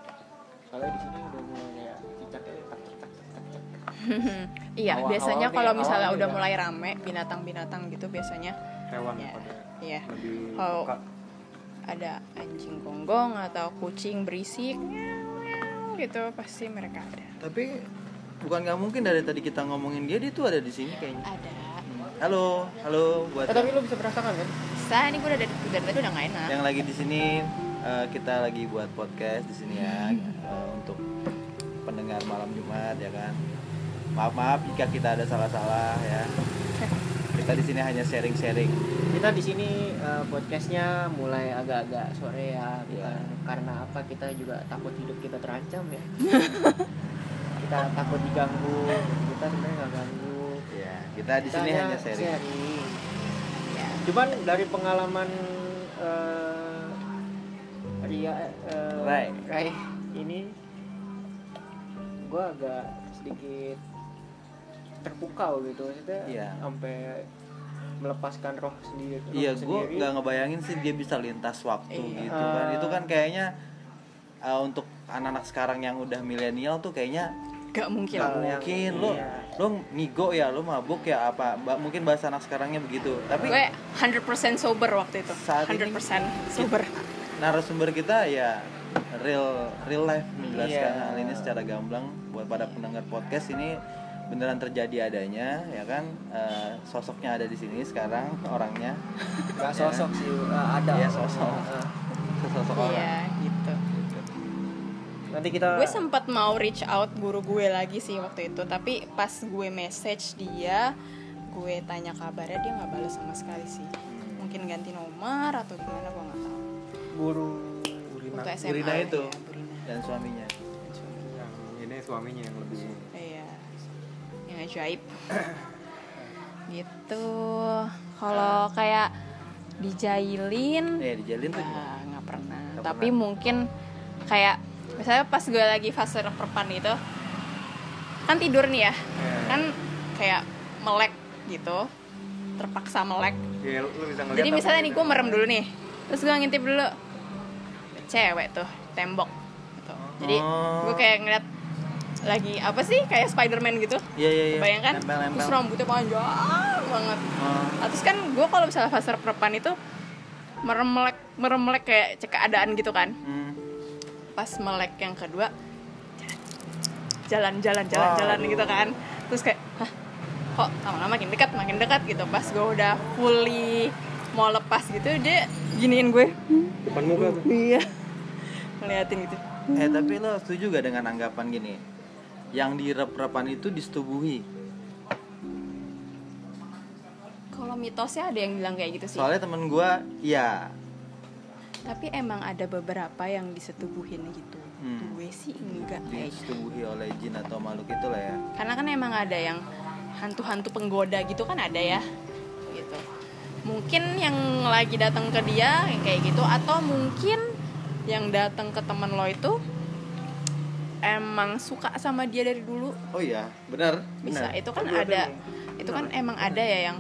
Speaker 4: Soalnya di sini udah mulai kayak cicaknya tak tak tak tak tak. (laughs)
Speaker 3: Iya
Speaker 4: Awal-
Speaker 3: biasanya kalau misalnya udah
Speaker 4: ya.
Speaker 3: mulai rame binatang-binatang gitu biasanya
Speaker 2: hewan
Speaker 3: ya,
Speaker 2: pada
Speaker 3: iya. Kalau- ada anjing gonggong atau kucing berisik gitu pasti mereka ada.
Speaker 1: Tapi bukan nggak mungkin dari tadi kita ngomongin dia dia tuh ada di sini kayaknya.
Speaker 3: Ada
Speaker 1: halo halo buat
Speaker 4: Eh, tapi lu bisa merasakan kan?
Speaker 3: Bisa ini gue udah dari, dari tadi udah gak enak.
Speaker 1: Yang lagi di sini eh, kita lagi buat podcast di sini ya eh, untuk pendengar malam Jumat ya kan? Maaf maaf jika kita ada salah-salah ya. Kita di sini hanya sharing-sharing.
Speaker 4: Kita di sini eh, podcastnya mulai agak-agak sore ya bukan
Speaker 1: Iya.
Speaker 4: karena apa kita juga takut hidup kita terancam ya. (laughs) Kita takut diganggu kita sebenarnya nggak ganggu.
Speaker 1: ya kita di sini hanya sharing
Speaker 4: sharing.
Speaker 3: ya
Speaker 4: cuman dari pengalaman eh, Ria eh,
Speaker 1: Rai.
Speaker 4: Rai ini gue agak sedikit terpukau gitu maksudnya
Speaker 1: Iya.
Speaker 4: sampai melepaskan roh sendiri roh
Speaker 1: Iya, gue nggak ngebayangin sih dia bisa lintas waktu
Speaker 3: Iya.
Speaker 1: gitu kan.
Speaker 4: Eh.
Speaker 1: Itu kan kayaknya uh, untuk anak-anak sekarang yang udah milenial tuh kayaknya
Speaker 3: gak mungkin.
Speaker 4: Yang-
Speaker 1: mungkin. Lo
Speaker 4: iya.
Speaker 1: lo ngigo ya lo mabuk ya apa? Ba- mungkin bahasa anak sekarangnya begitu. Tapi
Speaker 3: gue 100% sober waktu itu.
Speaker 1: Saat ini-
Speaker 3: 100% sober.
Speaker 1: Narasumber kita ya real real life menjelaskan
Speaker 4: Iya.
Speaker 1: hal ini secara gamblang buat pada pendengar podcast. Ini beneran terjadi adanya ya kan? Eh, sosoknya ada di sini sekarang orangnya.
Speaker 4: Nggak sosok sih eh, ada.
Speaker 1: Iya, sosok.
Speaker 4: Eh,
Speaker 1: sosok orang.
Speaker 3: Iya
Speaker 4: nanti kita
Speaker 3: gue sempat mau reach out guru gue lagi sih waktu itu tapi pas gue message dia gue tanya kabarnya dia nggak balas sama sekali sih. Mungkin ganti nomor atau gimana gue nggak tahu.
Speaker 4: Guru
Speaker 2: Urina
Speaker 3: untuk SMA
Speaker 1: Burina itu
Speaker 3: ya, Burina.
Speaker 1: dan suaminya.
Speaker 2: Yang ini suaminya yang lebih
Speaker 3: iya. Yang ajaib. (coughs) Gitu. Kalau kayak dijailin
Speaker 1: eh dijalin tuh
Speaker 3: ya nggak pernah. Tapi
Speaker 1: pernah.
Speaker 3: mungkin kayak misalnya pas gue lagi fase perpan itu kan tidur nih ya. Kan kayak melek gitu terpaksa melek.
Speaker 2: Ya lu bisa
Speaker 3: jadi misalnya nih
Speaker 2: gitu.
Speaker 3: gue merem dulu nih. Terus gue ngintip dulu. Cewek tuh tembok gitu. jadi
Speaker 1: Oh.
Speaker 3: gue kayak ngeliat lagi apa sih kayak Spiderman gitu.
Speaker 1: Iya iya iya.
Speaker 3: Bayangkan
Speaker 1: nempel nempel.
Speaker 3: Terus rambutnya panjang banget.
Speaker 1: Oh.
Speaker 3: Nah, terus kan gue kalau misalnya fase perpan itu merem melek merem melek kayak cek keadaan gitu kan.
Speaker 1: Hmm.
Speaker 3: Pas melek yang kedua jalan jalan jalan jalan
Speaker 1: Waduh.
Speaker 3: gitu kan. Terus kayak hah? Kok lama-lama makin dekat makin dekat? Gitu. Pas gue udah fully mau lepas gitu dia giniin gue.
Speaker 2: Depan muka tuh.
Speaker 3: Iya. Ngeliatin gitu.
Speaker 1: Eh tapi lo setuju gak dengan anggapan gini? Yang direp-repan itu disetubuhi.
Speaker 3: kalau mitosnya ada yang bilang kayak gitu sih.
Speaker 1: Soalnya temen gua, ya.
Speaker 3: Tapi emang ada beberapa yang disetubuhin gitu
Speaker 1: Hmm.
Speaker 3: gue sih enggak
Speaker 1: disetubuhi oleh jin atau makhluk itu lah ya.
Speaker 3: karena kan emang ada yang hantu-hantu penggoda gitu kan ada ya gitu mungkin yang lagi datang ke dia kayak gitu atau mungkin yang datang ke teman lo itu emang suka sama dia dari dulu
Speaker 1: Oh iya, benar.
Speaker 3: bisa
Speaker 1: benar.
Speaker 3: itu kan
Speaker 2: Berarti
Speaker 3: ada
Speaker 2: emang-
Speaker 3: itu kan emang ada ya yang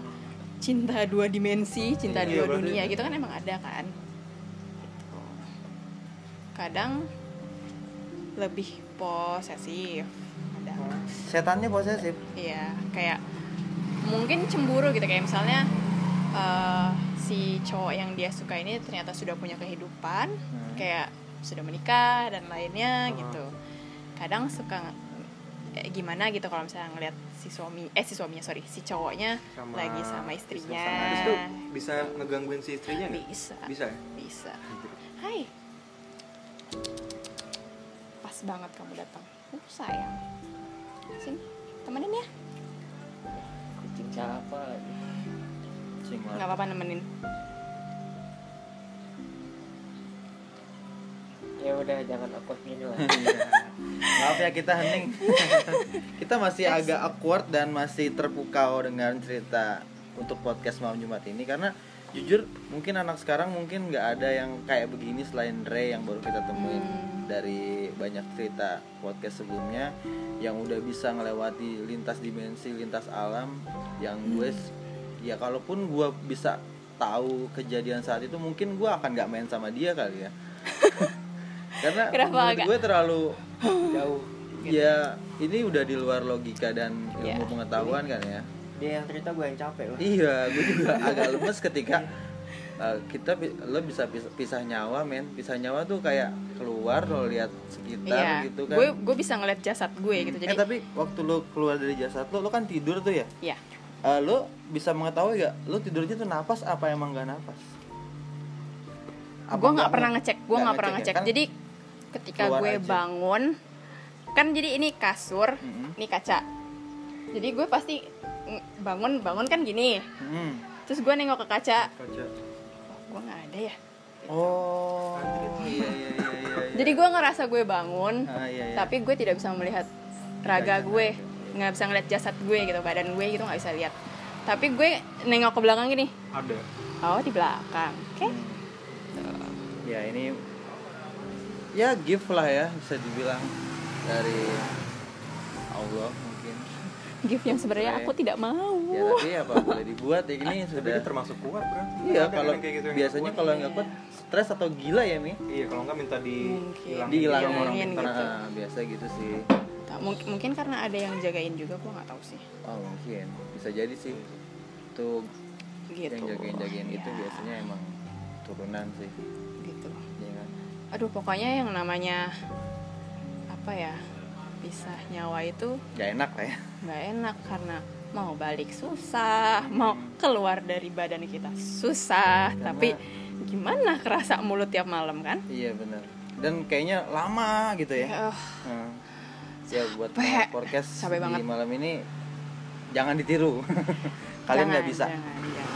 Speaker 3: cinta dua dimensi cinta
Speaker 1: Iya,
Speaker 3: dua dunia gitu kan emang ada kan. Kadang lebih posesif ada
Speaker 1: Setannya posesif.
Speaker 3: Iya, kayak mungkin cemburu gitu kayak misalnya eh, si cowok yang dia suka ini ternyata sudah punya kehidupan,
Speaker 1: Hmm.
Speaker 3: kayak sudah menikah dan lainnya
Speaker 2: Hmm.
Speaker 3: gitu. Kadang suka eh, gimana gitu kalau misalnya ngeliat si suami eh si suaminya sorry si cowoknya
Speaker 2: Sama
Speaker 3: lagi sama istrinya
Speaker 2: Habis itu bisa ngegangguin si istrinya nggak?
Speaker 3: bisa
Speaker 2: Bisa ya?
Speaker 3: bisa pas banget kamu datang. Uh sayang. Sini temenin ya.
Speaker 4: Kucing siapa lagi?
Speaker 3: Nggak apa-apa nemenin.
Speaker 4: Ya udah jangan awkward gini lah. (laughs)
Speaker 1: Iya. Maaf ya kita hening. (laughs) kita masih agak awkward dan masih terpukau dengan cerita untuk podcast malam Jumat ini. Karena jujur mungkin anak sekarang mungkin nggak ada yang kayak begini selain Ray yang baru kita temuin
Speaker 3: Hmm.
Speaker 1: dari banyak cerita podcast sebelumnya yang udah bisa ngelewati lintas dimensi lintas alam yang gue s- ya kalaupun gue bisa tahu kejadian saat itu mungkin gue akan nggak main sama dia kali ya. (laughs) Karena
Speaker 3: Kenapa
Speaker 1: menurut
Speaker 3: agak?
Speaker 1: gue terlalu (laughs)
Speaker 4: jauh.
Speaker 1: Ya ini udah di luar logika dan ilmu
Speaker 3: Ya.
Speaker 1: pengetahuan kan ya.
Speaker 4: Dia yang cerita gue yang capek lah
Speaker 1: iya gue juga (laughs) agak lemes ketika uh, kita lo bisa pisah, pisah nyawa men pisah nyawa tuh kayak keluar lo lihat sekitar
Speaker 3: Iya,
Speaker 1: gitu kan
Speaker 3: gue gue bisa ngeliat jasad gue gitu. Jadi
Speaker 1: eh tapi waktu lo keluar dari jasad lo lo kan tidur tuh ya
Speaker 3: ya,
Speaker 1: Uh, lo bisa mengetahui gak lo tidurnya tuh napas apa emang gak napas Apa
Speaker 3: gue nggak pernah ngecek, gue
Speaker 1: nggak
Speaker 3: pernah
Speaker 1: ya?
Speaker 3: ngecek.
Speaker 1: Kan-
Speaker 3: Jadi ketika gue
Speaker 1: aja.
Speaker 3: bangun, kan jadi ini kasur,
Speaker 1: Mm-mm.
Speaker 3: ini kaca. Jadi gue pasti mm, bangun bangun kan gini.
Speaker 1: Hmm.
Speaker 3: Terus gue nengok ke kaca,
Speaker 2: Kaca.
Speaker 3: Oh, gue nggak ada ya.
Speaker 1: oh iya iya iya iya
Speaker 3: Jadi gue ngerasa gue bangun,
Speaker 1: Ah, iya, iya.
Speaker 3: tapi gue tidak bisa melihat raga gue, nggak bisa ngeliat jasad gue gitu, badan gue gitu nggak bisa lihat. Tapi gue nengok ke belakang gini,
Speaker 2: Ada.
Speaker 3: oh di belakang, oke?
Speaker 1: ya ini ya gift lah ya bisa dibilang dari Allah
Speaker 3: Gift yang sebenarnya aku tidak mau.
Speaker 1: ya tapi apa boleh dibuat ya ini
Speaker 2: Tapi
Speaker 1: sudah
Speaker 2: dia termasuk kuat kan?
Speaker 1: iya kalau
Speaker 2: gitu
Speaker 1: biasanya kalau nggak kuat stres atau gila ya mi
Speaker 2: Iya kalau nggak minta di
Speaker 3: Mungkin.
Speaker 1: dihilangin
Speaker 3: Dihilangin
Speaker 1: orang
Speaker 3: gitu.
Speaker 1: pintar Ah, biasa gitu sih
Speaker 3: Tak, mungkin, mungkin karena ada yang jagain juga, gue nggak tahu sih.
Speaker 1: oh mungkin bisa jadi sih tuh
Speaker 3: Gitu.
Speaker 1: yang jagain jagain itu
Speaker 3: Ya,
Speaker 1: biasanya emang turunan sih
Speaker 3: Gitu.
Speaker 1: ya kan
Speaker 3: Aduh, pokoknya yang namanya apa ya pisah nyawa itu
Speaker 1: gak enak lah ya
Speaker 3: nggak enak karena mau balik susah, mau keluar dari badan kita susah,
Speaker 1: Karena-
Speaker 3: tapi gimana kerasa mulut tiap malam kan?
Speaker 1: iya benar dan kayaknya lama gitu ya Nah, ya buat pendengar podcast di
Speaker 3: banget.
Speaker 1: malam ini jangan ditiru. (laughs) Kalian nggak bisa.
Speaker 3: jangan, jangan.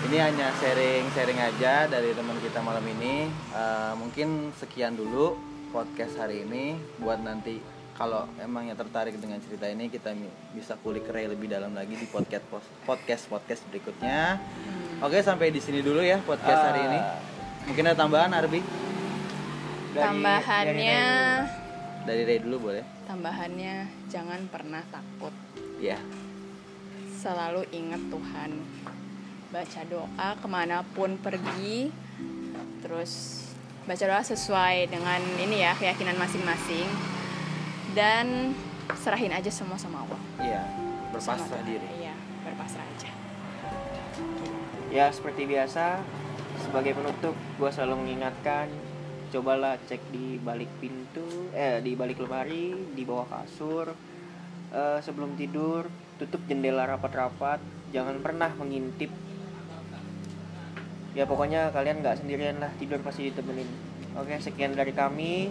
Speaker 1: Ini hanya sharing-sharing aja dari teman kita malam ini. Eh, mungkin sekian dulu podcast hari ini buat nanti kalau emangnya tertarik dengan cerita ini kita bisa kulik Ray lebih dalam lagi di podcast podcast podcast berikutnya.
Speaker 3: Hmm.
Speaker 1: Oke sampai di sini dulu ya podcast hari ini.
Speaker 4: Ah,
Speaker 1: Mungkin ada tambahan Arbi
Speaker 4: dari-
Speaker 3: Tambahannya,
Speaker 1: dari Ray dulu boleh?
Speaker 3: tambahannya jangan pernah takut.
Speaker 1: Ya.
Speaker 3: selalu ingat Tuhan baca doa ke mana pun pergi terus baca doa sesuai dengan ini ya keyakinan masing-masing dan serahin aja semua sama Allah.
Speaker 1: Iya. Berpasrah diri.
Speaker 3: iya berpasrah aja.
Speaker 4: Ya seperti biasa sebagai penutup gue selalu mengingatkan cobalah cek di balik pintu eh di balik lemari di bawah kasur Eh, sebelum tidur tutup jendela rapat-rapat jangan pernah mengintip. Ya pokoknya kalian nggak sendirian lah tidur pasti ditemenin. Oke sekian dari kami